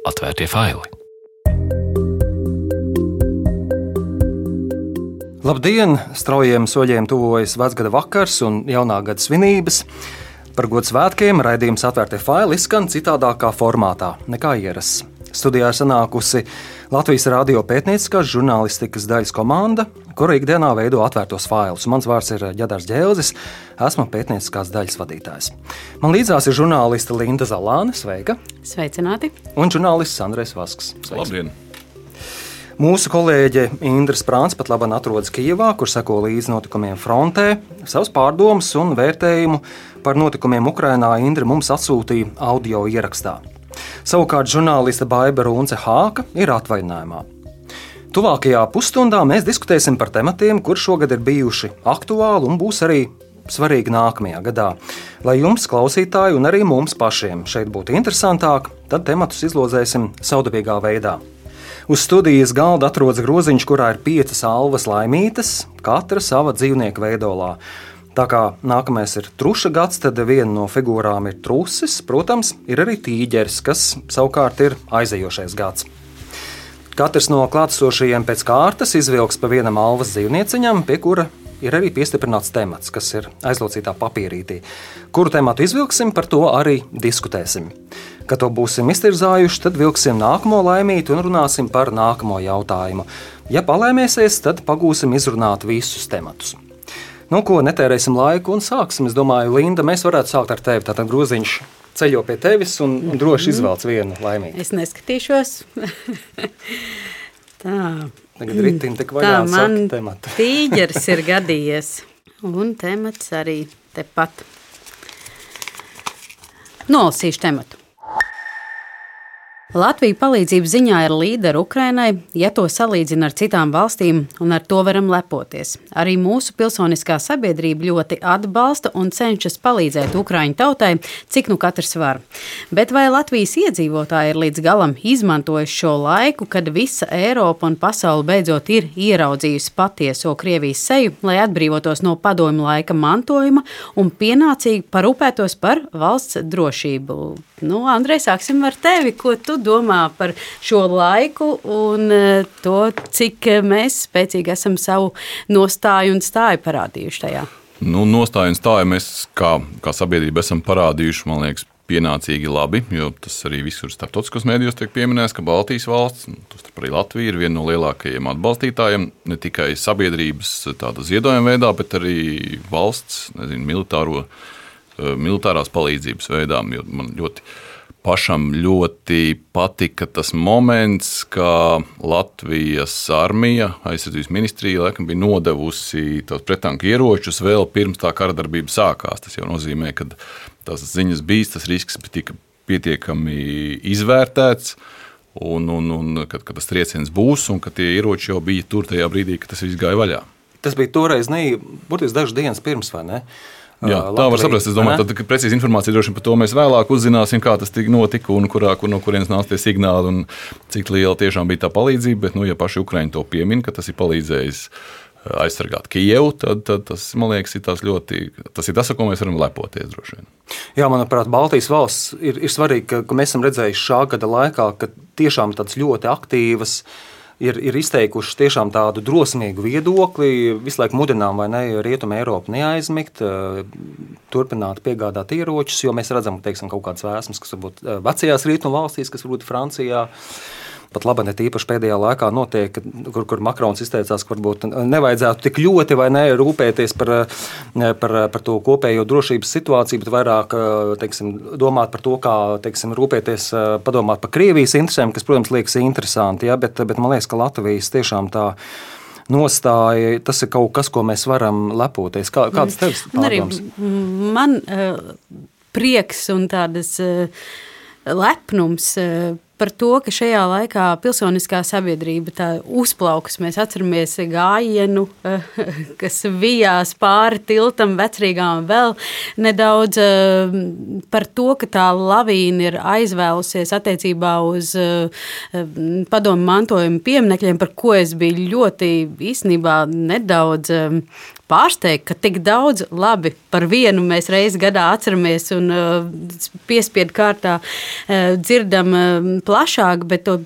Atvērtie faili! Labdien! Straujiem soļiem tuvojas vecgada vakars un jaunā gada svinības. Par godu svētkiem raidījums atvērtie faili izskan citādākā formātā nekā ierasts. Studijā sanākusi Latvijas radio pētnieciskās žurnālistikas daļas komanda, kura ikdienā veido atvērtos failus. Mans vārds ir Jadars Džēlzis, esmu pētnieciskās daļas vadītājs. Man līdzās ir žurnāliste Linda Zalāne, sveika! Sveicināti! Un žurnālists Andrēs Vasks. Sveiks. Labdien! Mūsu kolēģe Indra Sprāns pat labi atrodas Kijavā, kur seko līdzi notikumiem frontē. Savus pārdomus un vērtējumu par notikumiem Ukrajinā Indra mums atsūtīja audio ierakstā. Savukārt žurnāliste Baiba Runce Hāka ir atvaļinājumā. Tuvākajā pusstundā mēs diskutēsim par tematiem, kur šogad ir bijuši aktuāli un būs arī svarīgi nākamajā gadā. Lai jums, klausītāji, un arī mums pašiem šeit būtu interesantāk, tad tematus izlozēsim saudabīgā veidā. Uz studijas galda atrodas groziņš, kurā ir piecas alvas laimītas, katra sava dzīvnieka veidolā. Tā kā nākamais ir truša gads, tad viena no figūrām ir trusis, protams, ir arī tīģeris, kas savukārt ir aizejošais gads. Katrs no klātesošajiem pēc kārtas izvilks pa vienam alvas dzīvnieciņam, pie kura ir arī piestiprināts temats, kas ir aizlocītā papīrītī. Kuru tematu izvilksim, par to arī diskutēsim. Kad to būsim iztirzājuši, tad vilksim nākamo laimīti un runāsim par nākamo jautājumu. Ja palēmēsies, tad pagūsim izrunāt visus tematus. Nu, ko netērēsim laiku un sāksim. Es domāju, Linda, mēs varētu sākt ar tevi. Tātad groziņš ceļo pie tevis un, un droši izvēlēt vienu laimīgu. Es neskatīšos. Tā. Tagad rītdien tik vaļā man tematu. tīģeris ir gadījies. Un temats arī tepat. Nolasīšu tematu. Latvija palīdzības ziņā ir līdera Ukrainai, ja to salīdzina ar citām valstīm, un ar to varam lepoties. Arī mūsu pilsoniskā sabiedrība ļoti atbalsta un cenšas palīdzēt Ukraiņu tautai, cik nu katrs var. Bet vai Latvijas iedzīvotāji ir līdz galam izmantojuši šo laiku, kad visa Eiropa un pasaule beidzot ir ieraudzījusi patieso Krievijas seju, lai atbrīvotos no padomju laika mantojuma un pienācīgi parūpētos par valsts drošību? Nu, Andrej, sāksim ar tevi. Ko tu domā par šo laiku un eh, to, cik mēs spēcīgi esam savu nostāju un stāju parādījuši tajā? Nu, nostāju un stāju mēs kā, kā sabiedrība esam parādījuši, man liekas, pienācīgi labi, jo tas arī visur starptautiskos mēdījos tiek pieminēts, ka Baltijas valsts, tostarp arī Latvija, ir viena no lielākajiem atbalstītājiem ne tikai sabiedrības ziedojuma veidā, bet arī valsts nezinu, militāro, eh, militārās palīdzības veidā. Man ļoti pašam ļoti patika tas moments, ka Latvijas armija, aizsardzības ministrija, laikam, bija nodevusi tos pretanku ieročus vēl pirms tā kara darbība sākās. Tas jau nozīmē, ka tās ziņas bija, tas risks tika pietiekami izvērtēts. Un, un, un kad, kad tas trieciens būs, un ka tie ieroči jau bija tur tajā brīdī, kad tas viss gāja vaļā. Tas bija toreiz, ne, burtiski dažas dienas pirms, vai ne? Uh, Jā, tā var saprast. Es domāju, ka precīzi informācija droši vien par to mēs vēlāk uzzināsim, kā tas notika un kurā, kur, no kurienes nāca tie signāli un cik liela tiešām bija tā palīdzība. Bet, nu, ja paši Ukraiņi to piemin, ka tas ir palīdzējis aizsargāt Kijevu, tad, tad tas, man liekas, ir tas ļoti, tas ir tas, ar ko mēs varam lepoties droši vien. Jā, manuprāt, Baltijas valsts ir, ir svarīgi, ka, ka mēs esam redzējuši šā gada laikā, ka tiešām tādas ļoti aktīvas uh, ir, ir izteikuši tiešām tādu drosmīgu viedokli. Visu laiku mudinām, vai ne, Rietumu Eiropu neaizmigt, eh, turpināt piegādāt ieročus, jo mēs redzam, teiksim, kaut kādas vēsmas, kas varbūt eh, vecajās rietumu valstīs, kas varbūt Francijā pat labi, ne tīpaši pēdējā laikā notiek, kur, kur Makrons izteicās, ka varbūt nevajadzētu tik ļoti vai ne rūpēties par, par, par to kopējo drošības situāciju, bet vairāk teiksim, domāt par to, kā teiksim, rūpēties, padomāt par Krievijas interesēm, kas, protams, liekas interesanti, ja, bet, bet man liekas, ka Latvijas tiešām tā nostāja, tas ir kaut kas, ko mēs varam lepoties. Kā, kāds tev ir? Man uh, prieks un tādas uh, lepnums. Uh, par to, ka šajā laikā pilsoniskā sabiedrība uzplaukas. Mēs atceramies gājienu, kas vijās pāri tiltam, vecrīgā un vēl nedaudz eh, par to, ka tā lavīna ir aizvēlusies attiecībā uz eh, padomu mantojuma pieminekļiem, par ko es biju ļoti īstenībā nedaudz eh, pārsteigta, ka tik daudz labi par vienu mēs reizi gadā atceramies un piespiedu kārtā dzirdam plašāk, bet to,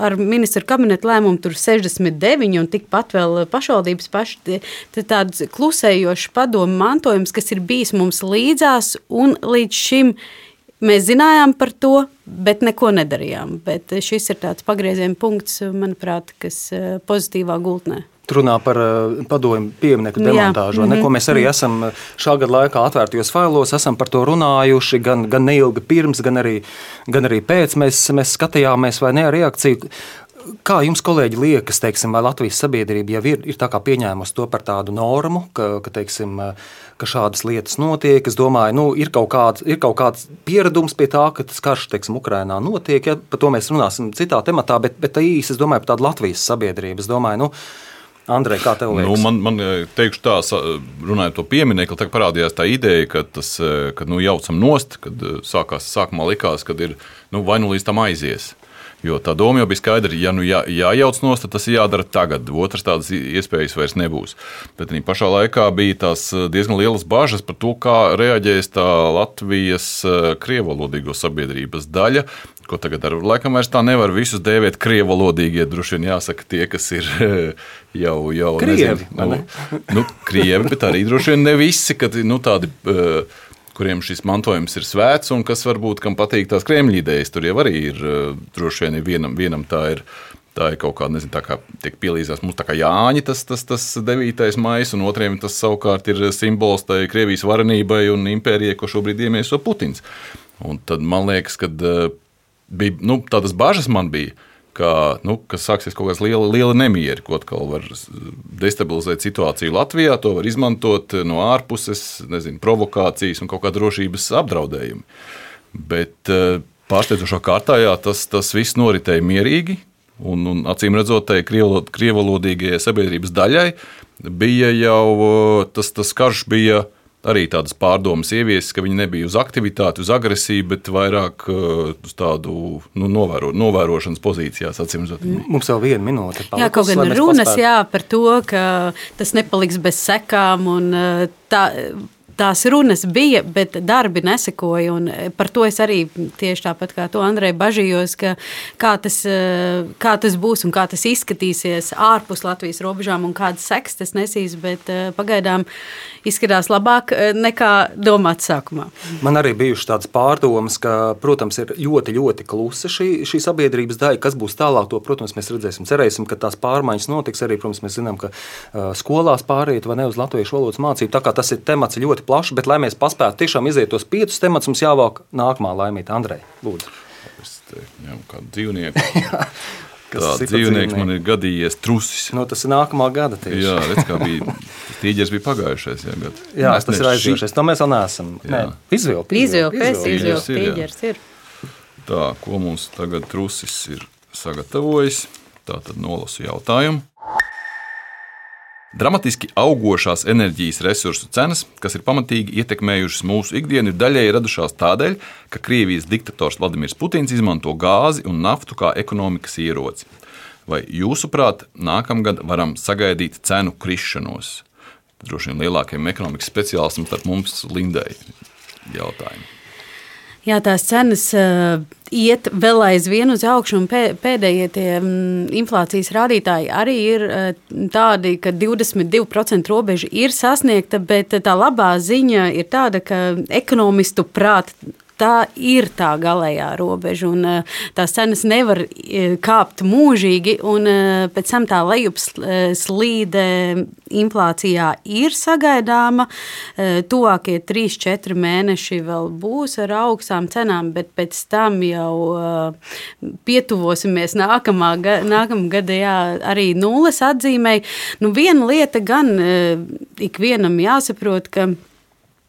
ar ministru kabinetu lēmumu tur 69 un tikpat vēl pašvaldības paši tāds klusējošs padomu mantojums, kas ir bijis mums līdzās un līdz šim mēs zinājām par to, bet neko nedarījām. Bet šis ir tāds pagrieziena punkts, manuprāt, kas pozitīvā gultnē runā par uh, padomju pieminieku demontāžu. Mm -hmm. Ko mēs arī mhm. esam uh, šā gada laikā atvērtajos failos, esam par to runājuši gan, gan neilgi pirms, gan arī, gan arī pēc. Mēs, mēs skatījāmies, vai ne reakciju. Kā jums, kolēģi, liekas, teiksim, vai Latvijas sabiedrība jau ir, ir pieņēmusi to par tādu normu, ka, ka, teiksim, ka šādas lietas notiek? Es domāju, nu, ir, kaut kāds, ir kaut kāds pieredums pie tā, ka tas karš teiksim, Ukrainā notiek. Ja? Par to mēs runāsim citā tematā, bet, bet īsi es domāju par tādu Latvijas sabiedrību. Es domāju, nu, Andrej, kā tev liekas? Nu, man, man teikšu tā, runājot par pieminiektu, tad parādījās tā ideja, ka tas ka, nu, jaucam nost, kad sākās, sākumā likās, ka ir nu, vai nu līdz tam aizies. Jo tā doma jau bija skaidra, ja nu jā, jājauc nost, tad tas ir jādara tagad. Otrs tādas iespējas vairs nebūs. Bet arī pašā laikā bija tās diezgan lielas bažas par to, kā reaģēs tā Latvijas krievalodīgo sabiedrības daļa, ko tagad ar laikam vairs tā nevar visus dēvēt krievalodīgie. Droši vien jāsaka tie, kas ir jau, jau krievi. Nezinu, nu, nu, krievi, bet arī droši vien ne visi, kad nu, tādi. Uh, kuriem šis mantojums ir svēts un kas varbūt kam patīk tās krēmļīdējas. Tur jau arī ir eh, droši vien vienam, vienam tā ir. Tā ir kaut kāda, nezinu, tā kā tiek pielīdzināts mums tā kā Jāņa, tas, tas, tas 9. maija, un otriem tas savukārt ir simbols tai Krievijas varenībai un impērijai, ko šobrīd iemieso Putins. Un tad man liekas, ka eh, bija, nu, tādas bažas man bija, ka, nu, ka sāksies kaut kāds liela, liela nemieri, ko atkal var destabilizēt situāciju Latvijā. To var izmantot no ārpuses, nezinu, provokācijas un kaut kāda drošības apdraudējumi. Bet eh, pārsteidzošā kārtā jā, tas, tas viss noritēja mierīgi. Un, un acīm redzot, tai krievalodīgajai sabiedrības daļai bija jau tas, tas karš bija arī tādas pārdomas ieviesis, ka viņi nebija uz aktivitāti, uz agresiju, bet vairāk uh, uz tādu nu, novēro, novērošanas pozīcijās. Mums vēl viena minūte. Palikus, jā, kaut gan runas jā, par to, ka tas nepaliks bez sekām un uh, tā tās runas bija, bet darbi nesekoja. E, par to es arī tieši tāpat kā to Andrei bažījos, ka kā tas, e, kā tas būs un kā tas izskatīsies ārpus Latvijas robežām un kādas seks tas nesīs. Bet e, pagaidām izskatās labāk nekā domāts sākumā. Man arī bijušas tādas pārdomas, ka, protams, ir ļoti, ļoti klusa šī, šī sabiedrības daļa. Kas būs tālāk, to, protams, mēs redzēsim. Cerēsim, ka tās pārmaiņas notiks. Arī, protams, mēs zinām, ka skolās pāriet vai ne uz latviešu valodas mācību. Tā kā tas ir temats ļoti plašs, bet, lai mēs paspētu tiešām iziet tos piecus tematus, mums jāvāk nākamā laimīta Andrei. Lūdzu. Es ņemu kādu dzīvnieku. Tāds dzīvnieks man ir gadījies trusis. No, nu, tas ir nākamā gada tieši. Jā, redz, kā bija. Tīģeris bija pagājušais. Jā, bet, jā tas ir aizjūšies. To mēs vēl neesam. Nē, izvilkt. Izvilkt, izvilkt. Tīģeris ir. Tā, ko mums tagad trusis ir sagatavojis? Tā tad nolasu jautājumu. Dramatiski augošās enerģijas resursu cenas, kas ir pamatīgi ietekmējušas mūsu ikdienu, ir daļēji radušās tādēļ, ka Krievijas diktators Vladimirs Putins izmanto gāzi un naftu kā ekonomikas ieroci. Vai jūsuprāt, nākamgad varam sagaidīt cenu krišanos? Droši vien lielākajam ekonomikas speciālistam starp mums Lindai jautājumu. Jā, tās cenas uh, iet vēl aizvien uz augšu, un pēdējie tie, um, inflācijas rādītāji arī ir uh, tādi, ka 22% robeža ir sasniegta, bet tā labā ziņa ir tāda, ka ekonomistu prāt tā ir tā galējā robeža. Un, eh, tās cenas nevar eh, kāpt mūžīgi, un eh, pēc tam tā lejupslīde inflācijā ir sagaidāma. Tuvākie 3-4 mēneši vēl būs ar augstām cenām, bet pēc tam jau pietuvosimies nākamā, nākamā gada jā, arī nulles atzīmēji. Nu, viena lieta gan ikvienam jāsaprot, ka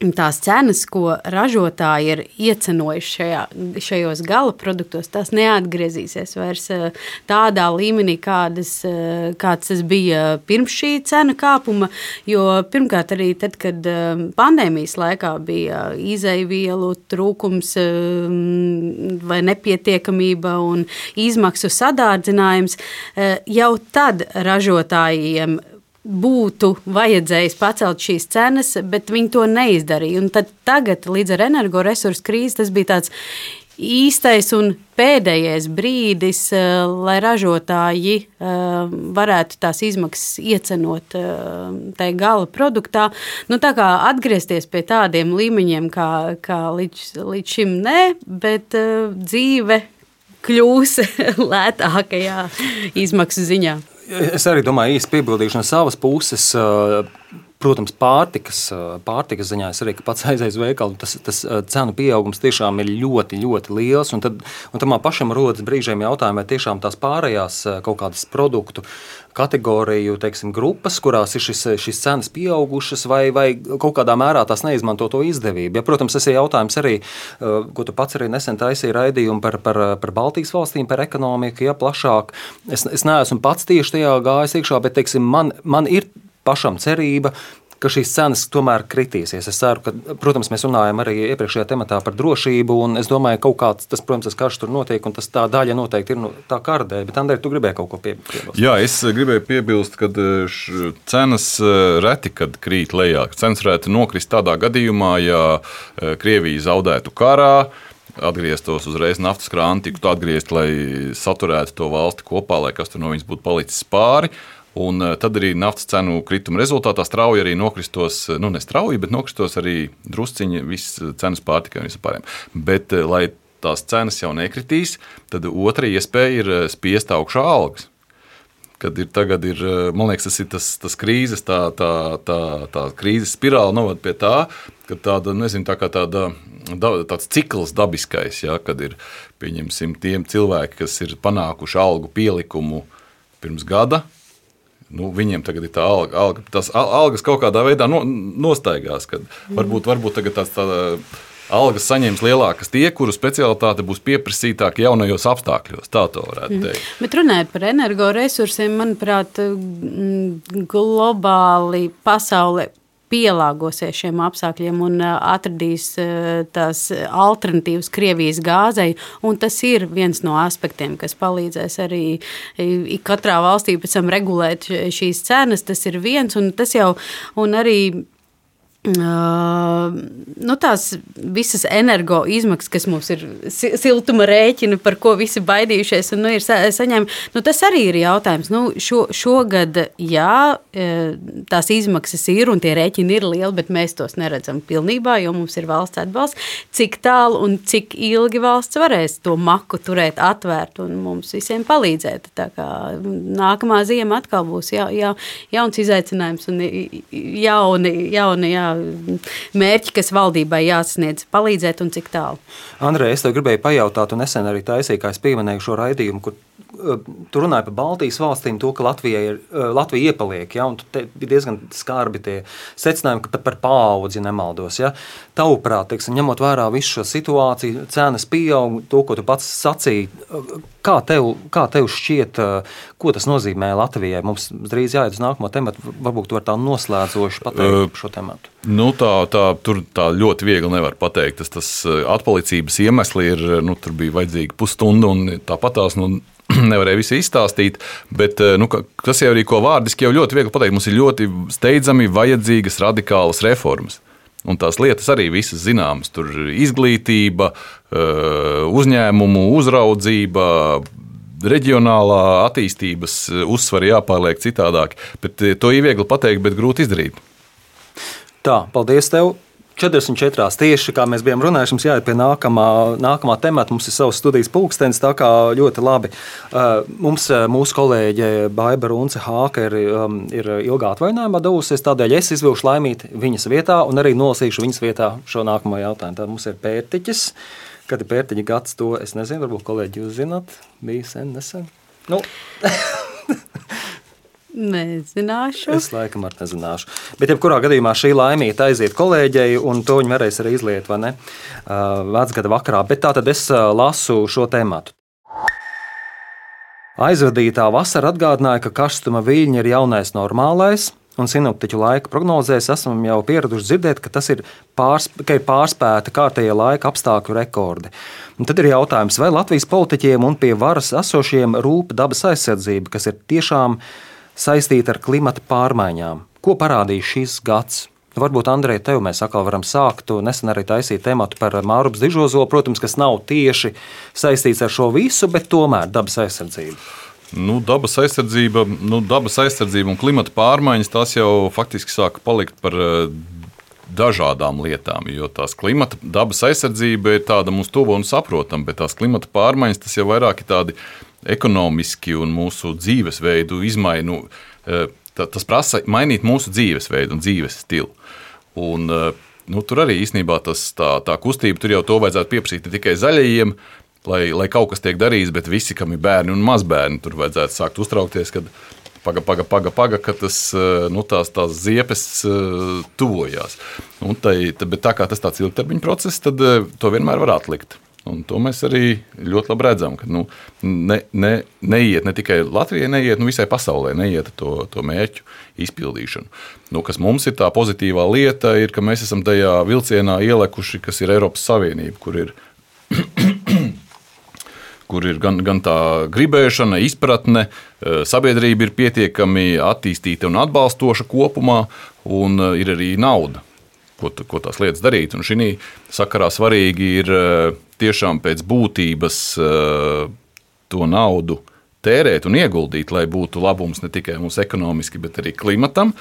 tās cenas, ko ražotāji ir iecenojuši šajā, šajos gala produktos, tas neatgriezīsies vairs eh, tādā līmenī, kādas, eh, kāds tas bija pirms šī cenu kāpuma. Jo pirmkārt, arī tad, kad eh, pandēmijas laikā bija izaivielu trūkums vai nepietiekamība un izmaksu sadārdzinājums, jau tad ražotājiem būtu vajadzējis pacelt šīs cenas, bet viņi to neizdarīja. Un tad tagad, līdz ar energoresursu krīzi, tas bija tāds īstais un pēdējais brīdis, lai ražotāji varētu tās izmaksas iecenot tajā gala produktā. Nu, tā kā atgriezties pie tādiem līmeņiem, kā, kā līdz, līdz šim, nē, bet dzīve kļūs lētākajā izmaksu ziņā. Es arī domāju, īsti piebildīšu no savas puses. Protams, pārtikas, pārtikas ziņā es arī pats aizēju uz veikalu. Tas, tas cenu pieaugums tiešām ir ļoti, ļoti liels. Un tad, un tad man pašam rodas brīžiem jautājumi, vai tiešām tās pārējās kaut kādas produktu kategoriju teiksim, grupas, kurās ir šis, šis cenas pieaugušas, vai, vai kaut kādā mērā tās neizmanto to izdevību. Ja, protams, tas ir jautājums arī, ko tu pats arī nesen taisīji raidījumu par, par, par Baltijas valstīm, par ekonomiku, ja plašāk. Es, es neesmu pats tieši tajā gājis iekšā, bet teiksim, man, man ir pašam cerība, ka šīs cenas tomēr kritīsies. Es ceru, ka, protams, mēs runājam arī iepriekšējā tematā par drošību, un es domāju, ka kaut kāds, tas, protams, tas karš tur notiek, un tas tā daļa noteikti ir no tā kārdē. Bet, Andrej, tu gribēji kaut ko piebilst? Jā, es gribēju piebilst, ka e, cenas e, reti kad krīt lejā. Cenas varētu nokrist tādā gadījumā, ja e, Krievija zaudētu karā atgrieztos uzreiz naftas krāni, tiktu atgriezti, lai saturētu to valsti kopā, lai kas tur no viņas būtu palicis pāri. Un eh, tad arī naftas cenu krituma rezultātā strauji arī nokristos, eh, nu ne strauji, bet nokristos arī drusciņi visas cenas pārtikai un vispārējiem. Bet, eh, lai tās cenas jau nekritīs, tad otra iespēja ir spiest augšā algas. Kad ir tagad, ir, man liekas, tas ir tas, tas krīzes, tā, tā, tā, tā krīzes spirāli novad pie tā, ka tāda, nezinu, tā tāda, tāds cikls dabiskais, ja, kad ir, pieņemsim, tiem cilvēki, kas ir panākuši algu pielikumu pirms gada, nu, viņiem tagad ir tā alga, alga tas algas kaut kādā veidā no, nostaigās. Varbūt, varbūt tagad tāds tā, algas saņems lielākas tie, kuru specialitāte būs pieprasītāka jaunajos apstākļos. Tā to varētu mhm. teikt. Mm. Bet runājot par energoresursiem, manuprāt, globāli pasaule pielāgosies šiem apstākļiem un atradīs tās alternatīvas Krievijas gāzei. Tas ir viens no aspektiem, kas palīdzēs arī katrā valstī pēc tam regulēt šīs cenas. Tas ir viens, un tas jau un arī Uh, nu, tās visas energo izmaksas, kas mums ir siltuma rēķina, par ko visi baidījušies, un nu, ir sa saņēmuši, nu, tas arī ir jautājums. Nu, šo, šogad, jā, tās izmaksas ir un tie rēķini ir lieli, bet mēs tos neredzam pilnībā, jo mums ir valsts atbalsts. Cik tālu un cik ilgi valsts varēs to maku turēt atvērtu un mums visiem palīdzēt. Tā kā nākamā ziema atkal būs ja, ja, jauns izaicinājums un jauni, jauni jā, mērķi, kas valdībai jāsasniedz, palīdzēt un cik tālu. Andrej, es tev gribēju pajautāt, un nesen arī taisīju, kā es pieminēju šo raidījumu, kur tu runāji par Baltijas valstīm, to, ka Latvija, ir, Latvija iepaliek. Ja, tur ir diezgan skarbi tie secinājumi, ka pat par paudzi nemaldos. Ja. Tavuprāt, teiksim, ņemot vērā visu šo situāciju, cenas pieaug, to, ko tu pats sacīji, kā tev, kā tev šķiet, ko tas nozīmē Latvijai? Mums drīz jāiet uz nākamo tematu, varbūt tu vari tā noslēdzoši pateikt uh, šo tematu. Nu, tā, tā, tur tā ļoti viegli nevar pateikt. Tas, tas atpalicības iemesli ir, nu, tur bija vajadzīga pusstunda un tāpat tās. Nu, nevarēja visu izstāstīt, bet eh, nu, tas jau arī ko vārdiski jau ļoti viegli pateikt. Mums ir ļoti steidzami vajadzīgas radikālas reformas. Un tās lietas arī visas zināmas. Tur ir izglītība, eh, uzņēmumu uzraudzība, reģionālā attīstības uzsvari jāpārliek citādāk. Bet eh, to ir viegli pateikt, bet grūti izdarīt. Tā, paldies tev! 44. tieši kā mēs bijām runājuši, mums jāiet pie nākamā, nākamā temata. Mums ir savs studijas pulkstenis, tā kā ļoti labi. Uh, mums, uh, mūsu kolēģe Baiba Runce Hāka ir, um, ir ilgā atvaļinājumā devusies, tādēļ es izvilkšu laimīt viņas vietā un arī nolasīšu viņas vietā šo nākamo jautājumu. Tad mums ir pērtiķis. Kad ir pērtiķa gads, to es nezinu, varbūt kolēģi jūs zināt, bija sen, nesen. Nu. Nezināšu. Es laikam ar nezināšu. Bet, jebkurā gadījumā, šī laimīga aiziet kolēģei, un to viņi varēs arī izliet, vai ne? Uh, vecgada vakarā. Bet tā tad es uh, lasu šo tēmatu. Aizvadītā vasara atgādināja, ka karstuma viļņi ir jaunais normālais, un sinoptiķu laika prognozēs esam jau pieraduši dzirdēt, ka tas ir, pārsp ka ir pārspēta kārtējie laika apstākļu rekordi. Un tad ir jautājums, vai Latvijas politiķiem un pie varas esošiem rūp dabas aizsardzība, kas ir tiešām saistīta ar klimata pārmaiņām. Ko parādīja šis gads? Varbūt, Andrej, tev mēs atkal varam sākt. Tu nesen arī taisīt tematu par Mārupas dižozolu, protams, kas nav tieši saistīts ar šo visu, bet tomēr dabas aizsardzību. Nu, dabas, aizsardzība, nu, dabas aizsardzība un klimata pārmaiņas tās jau faktiski sāka palikt par uh, dažādām lietām. Jo tās klimata, dabas aizsardzība ir tāda mums tuva un saprotama, bet tās klimata pārmaiņas tas jau vairāk ir tādi ekonomiski un mūsu dzīvesveidu izmaiņu. Uh, tas prasa mainīt mūsu dzīvesveidu un dzīves stilu. Un, uh, nu, tur arī īstenībā tas, tā, tā kustība, tur jau to vajadzētu pieprasīt ne tikai zaļajiem, lai, lai kaut kas tiek darīts, bet visi, kam ir bērni un mazbērni, tur vajadzētu sākt uztraukties, kad paga, paga, paga, paga ka tas, eh, nu, tās, tās ziepes tuvojās. Un tai, bet tā kā tas tāds ilgtermiņa process, tad to vienmēr var atlikt. Un to mēs arī ļoti labi redzam, ka nu, ne, ne, neiet ne tikai Latvijai, neiet nu, visai pasaulē, neiet to, to mērķu izpildīšanu. Nu, kas mums ir tā pozitīvā lieta, ir, ka mēs esam tajā vilcienā ielikuši, kas ir Eiropas Savienība, kur ir kur ir gan, gan tā gribēšana, izpratne, eh, sabiedrība ir pietiekami attīstīta un atbalstoša kopumā, un eh, ir arī nauda, ko, ko tās lietas darīt. Un šī sakarā svarīgi ir eh, tiešām pēc būtības to naudu tērēt un ieguldīt, lai būtu labums ne tikai mums ekonomiski, bet arī klimatam.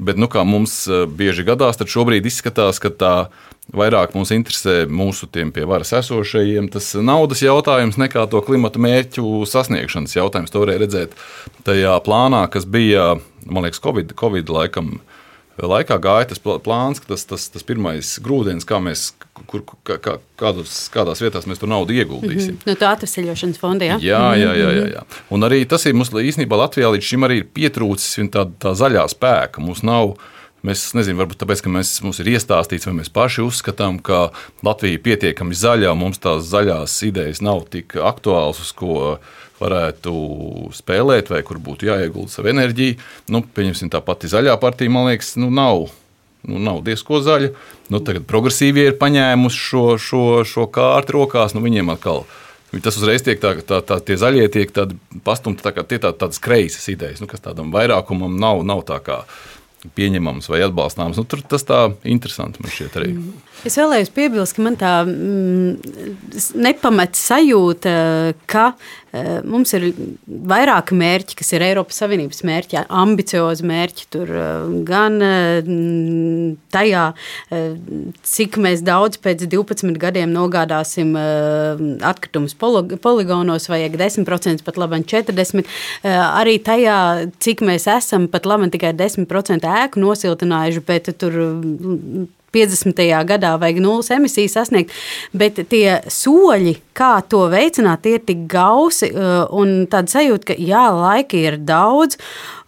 Bet, nu, kā mums bieži gadās, tad šobrīd izskatās, ka tā vairāk mūs interesē mūsu pie varas esošajiem tas naudas jautājums nekā to klimata mērķu sasniegšanas jautājums. To varēja redzēt tajā plānā, kas bija, man liekas, Covid, COVID laikam. Laikā gāja tas plāns, ka tas, tas, tas pirmais grūdienis, kā mēs, kur, kā, kādos, kādās vietās mēs to naudu ieguldīsim. Mm -hmm. No tā atvesaļošanas fonda, jā? Jā, jā, jā, jā, jā. Un arī tas ir mums īstenībā Latvijā līdz šim arī ir pietrūcis tā, tā zaļā spēka. Mums nav uh, Mēs nezinām, varbūt tāpēc, ka mēs, mums ir iestāstīts, vai mēs paši uzskatām, ka Latvija ir pietiekami zaļa, mums tās zaļās idejas nav tik aktuālas, uz ko varētu spēlēt, vai kur būtu jāiegulda savu enerģiju. Nu, pieņemsim, tā pati zaļā partija, man liekas, nu, nav. Nu, nav diezko zaļa. Nu, tagad progresīvie ir paņēmuši šo, šo, šo kārtu rokās. Nu, viņiem atkal tas uzreiz tiek tā, tā, tā tie zaļie tiek pastumti tā kā tie tā, tādas kreisas idejas, nu, kas tādam vairākumam nav, nav tā kā pieņemams vai atbalstāms. Nu, tur tas tā interesanti man šķiet arī. Es vēlējos piebilst, ka man tā mm, nepamat sajūta, ka e, mums ir vairāki mērķi, kas ir Eiropas Savienības mērķi, ambiciozi mērķi. Tur e, gan e, tajā, cik mēs daudz pēc 12 gadiem nogādāsim atkritumus poligonos, vajag 10%, pat labi 40%. Arī tajā, cik mēs esam pat labi tikai 10% ēku nosiltinājuši, bet tur 50. gadā vajag nulles emisijas sasniegt, bet tie soļi, kā to veicināt, ir tik gausi uh, un tāda sajūta, ka jā, laika ir daudz.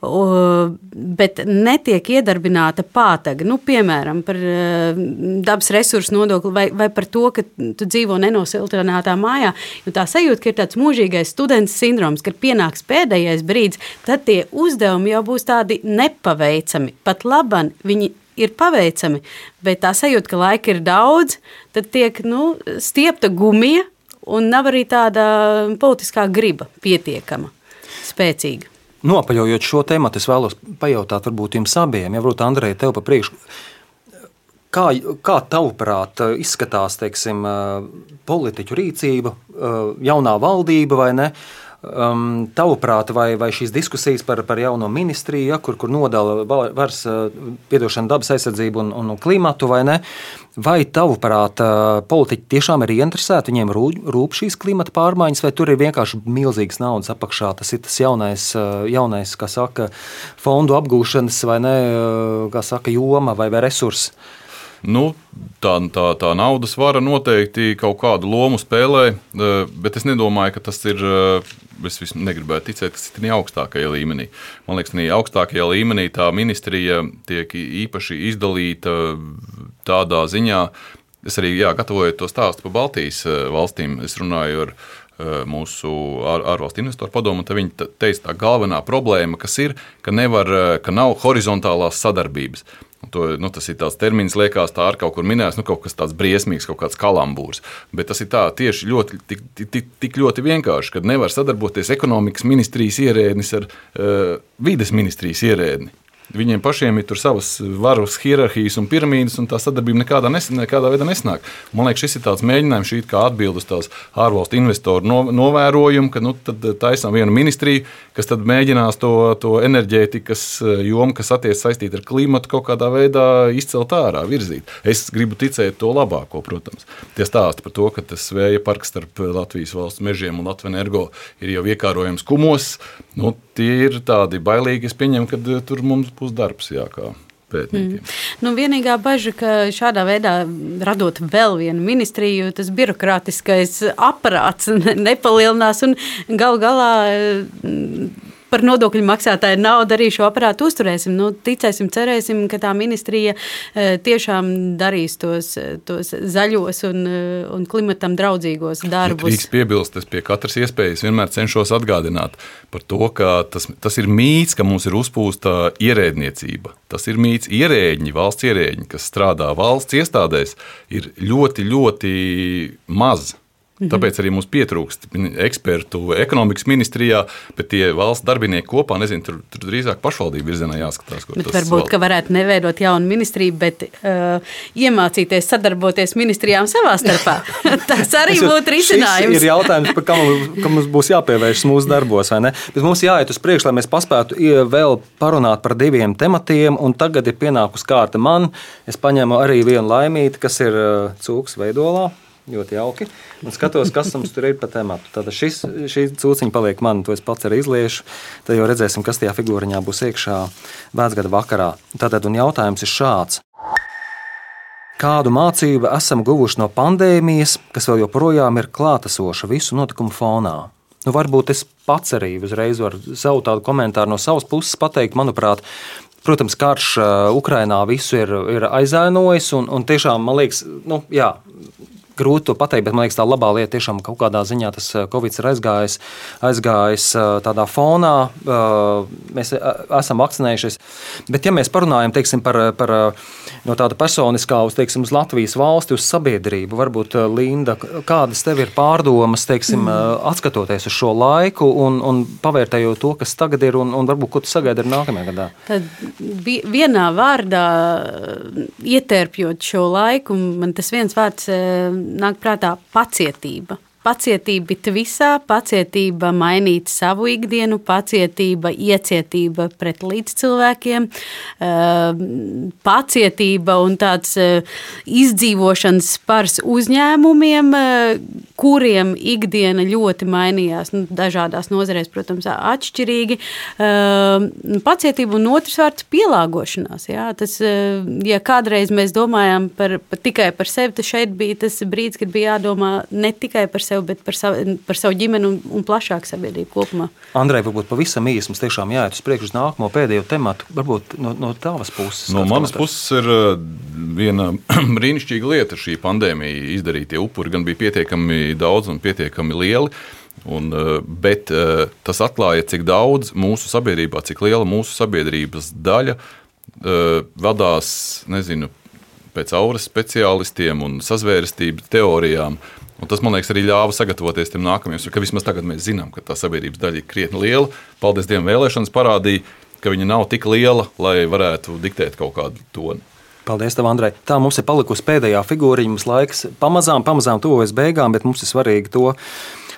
Uh, bet netiek iedarbināta pātaga. Nu, piemēram, par uh, dabas resursu nodokli vai, vai par to, ka tu dzīvo nenosiltinātā mājā. Tā sajūta, ka ir tāds mūžīgais students sindroms, kad pienāks pēdējais brīdis, tad tie uzdevumi jau būs tādi nepaveicami. Pat labi, viņi ir paveicami, bet tā sajūta, ka laika ir daudz, tad tiek nu, stiepta gumija un nav arī tāda politiskā griba pietiekama, spēcīga. Nopaļojot šo tēmu, es vēlos pajautāt, varbūt jums abiem, ja varbūt Andrei, tev pa priekšu. Kā, kā tavuprāt, izskatās teiksim, politiķu rīcība, jaunā valdība vai ne? Um, tavuprāt, vai, vai šīs diskusijas par, par jauno ministriju, ja, kur, kur nodala varas piedošanu dabas aizsardzību un, un klimatu, vai ne? Vai tavuprāt, politiķi tiešām ir ieinteresēti, viņiem rūp šīs klimata pārmaiņas, vai tur ir vienkārši milzīgas naudas apakšā? Tas ir tas jaunais, jaunais kā saka, fondu apgūšanas vai ne, kā saka, joma vai, vai resursi. Nu, tā, tā, tā naudas vara noteikti kaut kādu lomu spēlē, bet es nedomāju, ka tas ir es negribētu ticēt, ka tas ir augstākajā līmenī. Man liekas, ka augstākajā līmenī tā ministrija tiek īpaši izdalīta tādā ziņā. Es arī jā, gatavoju to stāstu par Baltijas eh, valstīm. Es runāju ar eh, mūsu ārvalstu investoru padomu, tad viņi teica, ka galvenā problēma, kas ir, ka, nevar, eh, ka nav horizontālās sadarbības. To, nu, tas ir tāds termins, liekas, tā ar kaut kur minēts, nu, kaut kas tāds briesmīgs, kaut kāds kalambūrs. Bet tas ir tā tieši ļoti, tik, tik, tik ļoti vienkārši, ka nevar sadarboties ekonomikas ministrijas ierēdnis ar uh, vides ministrijas ierēdni. Viņiem pašiem ir savas varas hierarhijas un piramīdas, un tā sadarbība nekādā, nes, nekādā veidā nesnāk. Man liekas, šis ir tāds mēģinājums, šī kā atbild uz tās ārvalstu investoru no, novērojumu, ka nu, taisām vienu ministriju, kas mēģinās to, to enerģētikas eh, jomu, kas attiecas saistīta ar klimatu, kaut kādā veidā izcelt ārā, virzīt. Es gribu ticēt to labāko, protams. Tie stāsti par to, ka tas vēja parks starp Latvijas valsts mežiem un Latvijas energo ir jau iekārojams kumos. Nu, tie ir tādi bailīgi. Es pieņemu, ka eh, tur mums būs darbs jākā. Mm. Nu, vienīgā bažas, ka šādā veidā radot vēl vienu ministriju, tas birokrātiskais aparāts nepalielinās un gal galā par nodokļu maksātāju naudu arī šo aparātu uzturēsim. Nu, ticēsim, cerēsim, ka tā ministrija eh, tiešām darīs tos, tos zaļos un, eh, un klimatam draudzīgos darbus. Drīkst piebilst, es pie katras iespējas vienmēr cenšos atgādināt par to, ka tas, tas ir mīts, ka mums ir uzpūsta ierēdniecība. Tas ir mīts ierēģi, valsts ierēģi, kas strādā valsts iestādēs, ir ļoti, ļoti maz. Mhm. Tāpēc arī mums pietrūkst ekspertu ekonomikas ministrijā, bet tie valsts darbinieki kopā, nezinu, tur, tur drīzāk pašvaldību virzienā jāskatās. Varbūt, ka varētu neveidot jaunu ministriju, bet uh, iemācīties sadarboties ministrijām savā starpā. Tas arī būtu risinājums. Ir jautājums, par kam, kam mums būs jāpievēršas mūsu darbos, vai ne? Bet mums jāiet uz priekšu, lai mēs paspētu vēl parunāt par diviem tematiem, un tagad ir pienākusi kārta man. Es paņēmu arī vienu laimīti, kas ir uh, cūks veidolā. Ļoti jauki. Un skatos, kas mums tur ir pa tematu. Tad šis, šī cūciņa paliek man, to es pats arī izliešu. Tad jau redzēsim, kas tajā figūriņā būs iekšā vecgada vakarā. Tātad un jautājums ir šāds. Kādu mācību esam guvuši no pandēmijas, kas vēl joprojām ir klātesoša visu notikumu fonā? Nu, varbūt es pats arī uzreiz varu savu tādu komentāru no savas puses pateikt. Manuprāt, Protams, karš uh, Ukrainā visu ir, ir aizēnojis, un, un tiešām man liekas, nu, jā, grūti to pateikt, bet man liekas, tā labā lieta tiešām kaut kādā ziņā tas eh, Covid ir aizgājis, aizgājis eh, tādā fonā. Eh, mēs esam vakcinējušies. Bet, ja mēs parunājam teiksim, par, par no tāda personiskā uz, teiksim, uz Latvijas valsti, uz sabiedrību, varbūt Linda, kādas tev ir pārdomas, teiksim, mm. atskatoties uz šo laiku un, un pavērtējot to, kas tagad ir un, un varbūt ko tu sagaidi ar nākamajā gadā? Tad vienā vārdā ietērpjot šo laiku, man tas viens vārds nāk prātā pacietība. Pacietība ir visā, pacietība mainīt savu ikdienu, pacietība, iecietība pret līdzcilvēkiem, eh, pacietība un tāds eh, izdzīvošanas spars uzņēmumiem, eh, kuriem ikdiena ļoti mainījās. Nu, dažādās nozarēs, protams, atšķirīgi. Pacietība un otrs vārds - pielāgošanās. Jā. Tas, ja kādreiz mēs domājām par, tikai par sevi, tad šeit bija tas brīdis, kad bija jādomā ne tikai par sevi sev, bet par savu, par savu ģimeni un, un plašāku sabiedrību kopumā. Andrej, varbūt pavisam īsi mums tiešām jāiet uz priekšu uz nākamo pēdējo tematu. Varbūt no, no tavas puses. No manas komentārs. puses ir uh, viena brīnišķīga lieta. Šī pandēmija izdarītie upuri gan bija pietiekami daudz un pietiekami lieli. Un, uh, bet uh, tas atklāja, cik daudz mūsu sabiedrībā, cik liela mūsu sabiedrības daļa vadās nezinu, pēc auras speciālistiem un sazvērestības teorijām. Un tas, man liekas, arī ļāva sagatavoties tam nākamajam, ka vismaz tagad mēs zinām, ka tā sabiedrības daļa ir krietni liela. Paldies Dievam, vēlēšanas parādīja, ka viņa nav tik liela, lai varētu diktēt kaut kādu toni. Paldies, tev, Andrej. Tā mums ir palikusi pēdējā figūriņa. Mums laiks pamazām, pamazām tuvojas beigām, bet mums ir svarīgi to,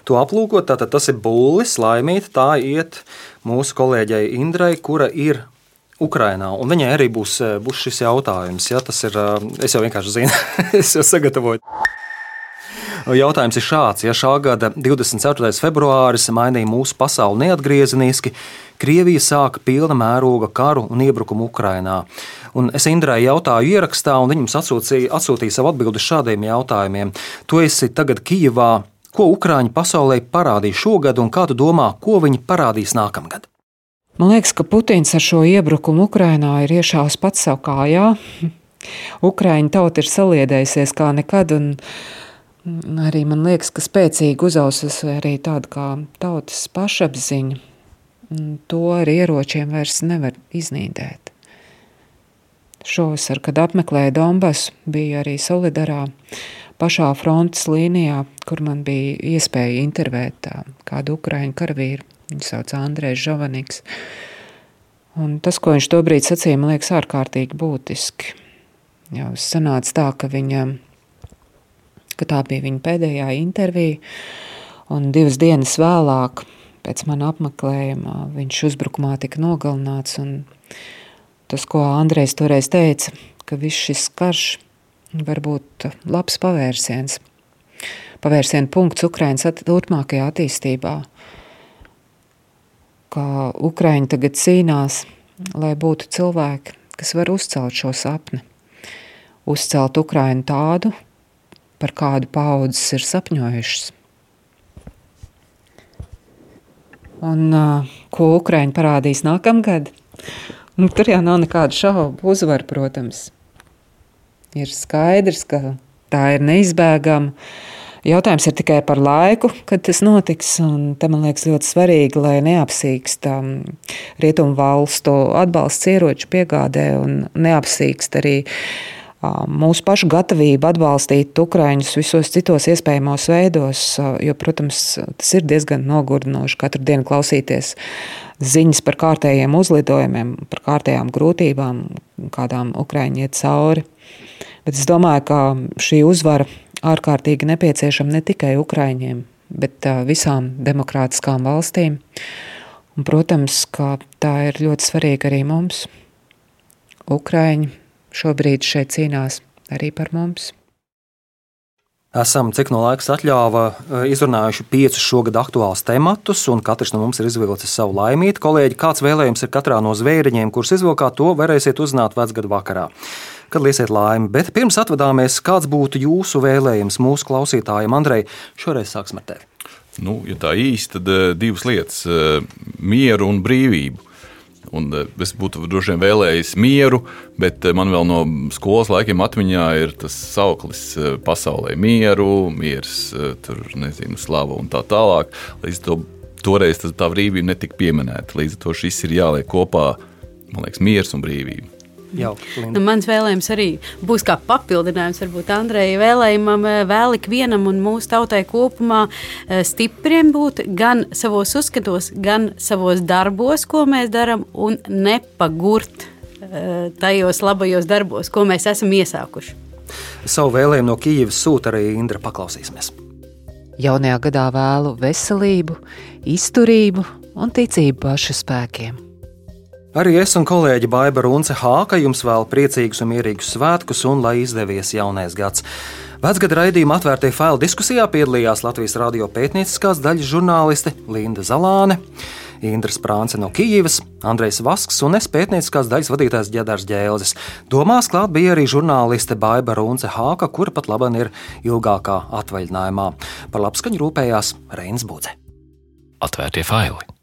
to aplūkot. Tātad tas ir būlis, laimīt. Tā iet mūsu kolēģei Indrai, kura ir Ukrainā. Un viņai arī būs, būs šis jautājums. Ja, tas ir, es jau vienkārši zinu, es jau sagatavoju. Jautājums ir šāds: Ja šā gada 24. februāris mainīja mūsu pasauli neatgriezeniski, Krievija sāka pilna mēroga karu un iebrukumu Ukrajinā. Un es Indrai jautāju ierakstā, un viņa mums atsūtīja, atsūtīja savu atbildi šādiem jautājumiem. Tu esi tagad Kijivā. Ko Ukrāņi pasaulē parādīja šogad, un kā tu domā, ko viņi parādīs nākamgad? Man liekas, ka Putins ar šo iebrukumu Ukrajinā ir iešāvis pats sev kājā. Ukraiņu tauta ir saliedējusies kā nekad, un Arī man liekas, ka spēcīgi uzausis arī tāda kā tautas pašapziņa. To ar ieročiem vairs nevar iznīdēt. Šovasar, kad apmeklēju Donbasu, biju arī Solidarā, pašā frontes līnijā, kur man bija iespēja intervēt kādu ukraiņu karavīru. Viņu sauc Andrēs Žavaniks. Un tas, ko viņš tobrīd sacīja, man liekas ārkārtīgi būtiski. Jau sanāca tā, ka, viņa, ka tā bija viņa pēdējā intervija, un divas dienas vēlāk, pēc mana apmeklējuma, viņš uzbrukumā tika nogalināts. Tas, ko Andrejs toreiz teica, ka viss šis karš var būt labs pavērsiens, pavērsienu punkts Ukraiņas at turpmākajā attīstībā ka Ukraiņi tagad cīnās, lai būtu cilvēki, kas var uzcelt šo sapni. Uzcelt Ukraiņu tādu, par kādu paudzes ir sapņojušas. Un, uh, ko Ukraiņi parādīs nākamgad? Nu, tur jau nav nekādu šaubu. Uzvaru, protams, ir skaidrs, ka tā ir neizbēgama. Jautājums ir tikai par laiku, kad tas notiks. Tam man liekas ļoti svarīgi, lai neapsīkst um, rietumu valstu atbalsts ieroču piegādē un neapsīkst arī um, mūsu pašu gatavību atbalstīt Ukraiņus visos citos iespējamos veidos. Jo, protams, tas ir diezgan nogurdinoši katru dienu klausīties ziņas par kārtējiem uzlidojumiem, par kārtējām grūtībām, kādām Ukraiņi iet cauri. Bet es domāju, ka šī uzvara ārkārtīgi nepieciešama ne tikai Ukraiņiem, bet visām demokrātiskām valstīm. Un, protams, ka tā ir ļoti svarīga arī mums. Ukraiņi šobrīd šeit cīnās arī par mums. Esam, cik no laiks atļāva, izrunājuši piecus šogad aktuālus tematus, un katrs no mums ir izvilcis savu laimīti. Kolēģi, kāds vēlējums ir katrā no zvēriņiem, kurus izvilkāt, to varēsiet uzzināt vecgadu vakarā kad liesiet laimi. Bet pirms atvadāmies, kāds būtu jūsu vēlējums mūsu klausītājiem? Andrei, šoreiz sāksim ar tevi. Nu, ja tā īsti, tad uh, divas lietas uh, - mieru un brīvību. Un, uh, es būtu droši vien vēlējis mieru, bet man vēl no skolas laikiem atmiņā ir tas sauklis pasaulē - mieru, miers, tur nezinu, slava un tā tālāk. Līdz to toreiz tā brīvība netika pieminēta. Līdz ar to šis ir jāliek kopā, man liekas, miers un brīvība. Jau, nu, mans vēlējums arī būs kā papildinājums varbūt Andreja vēlējumam, eh, vēl ikvienam un mūsu tautai kopumā eh, stipriem būt gan savos uzskatos, gan savos darbos, ko mēs darām, un nepagurt eh, tajos labajos darbos, ko mēs esam iesākuši. Savu vēlējumu no Kijavas sūta arī Indra. Paklausīsimies. Jaunajā gadā vēlu veselību, izturību un ticību pašu spēkiem. Arī es un kolēģi Baiba Runce Hāka jums vēl priecīgus un mierīgus svētkus un lai izdevies jaunais gads. Vecgada raidījuma atvērtie faili diskusijā piedalījās Latvijas radio pētnieciskās daļas žurnāliste Linda Zalāne. Indras Prānce no Kijivas, Andrejs Vasks un es pētnieciskās daļas vadītājs Džedārs Ģēlzis. Domās klāt bija arī žurnāliste Baiba Runce Hāka, kura pat laban ir ilgākā atvaļinājumā. Par labskaņu rūpējās Reins Budze. Atvērtie faili!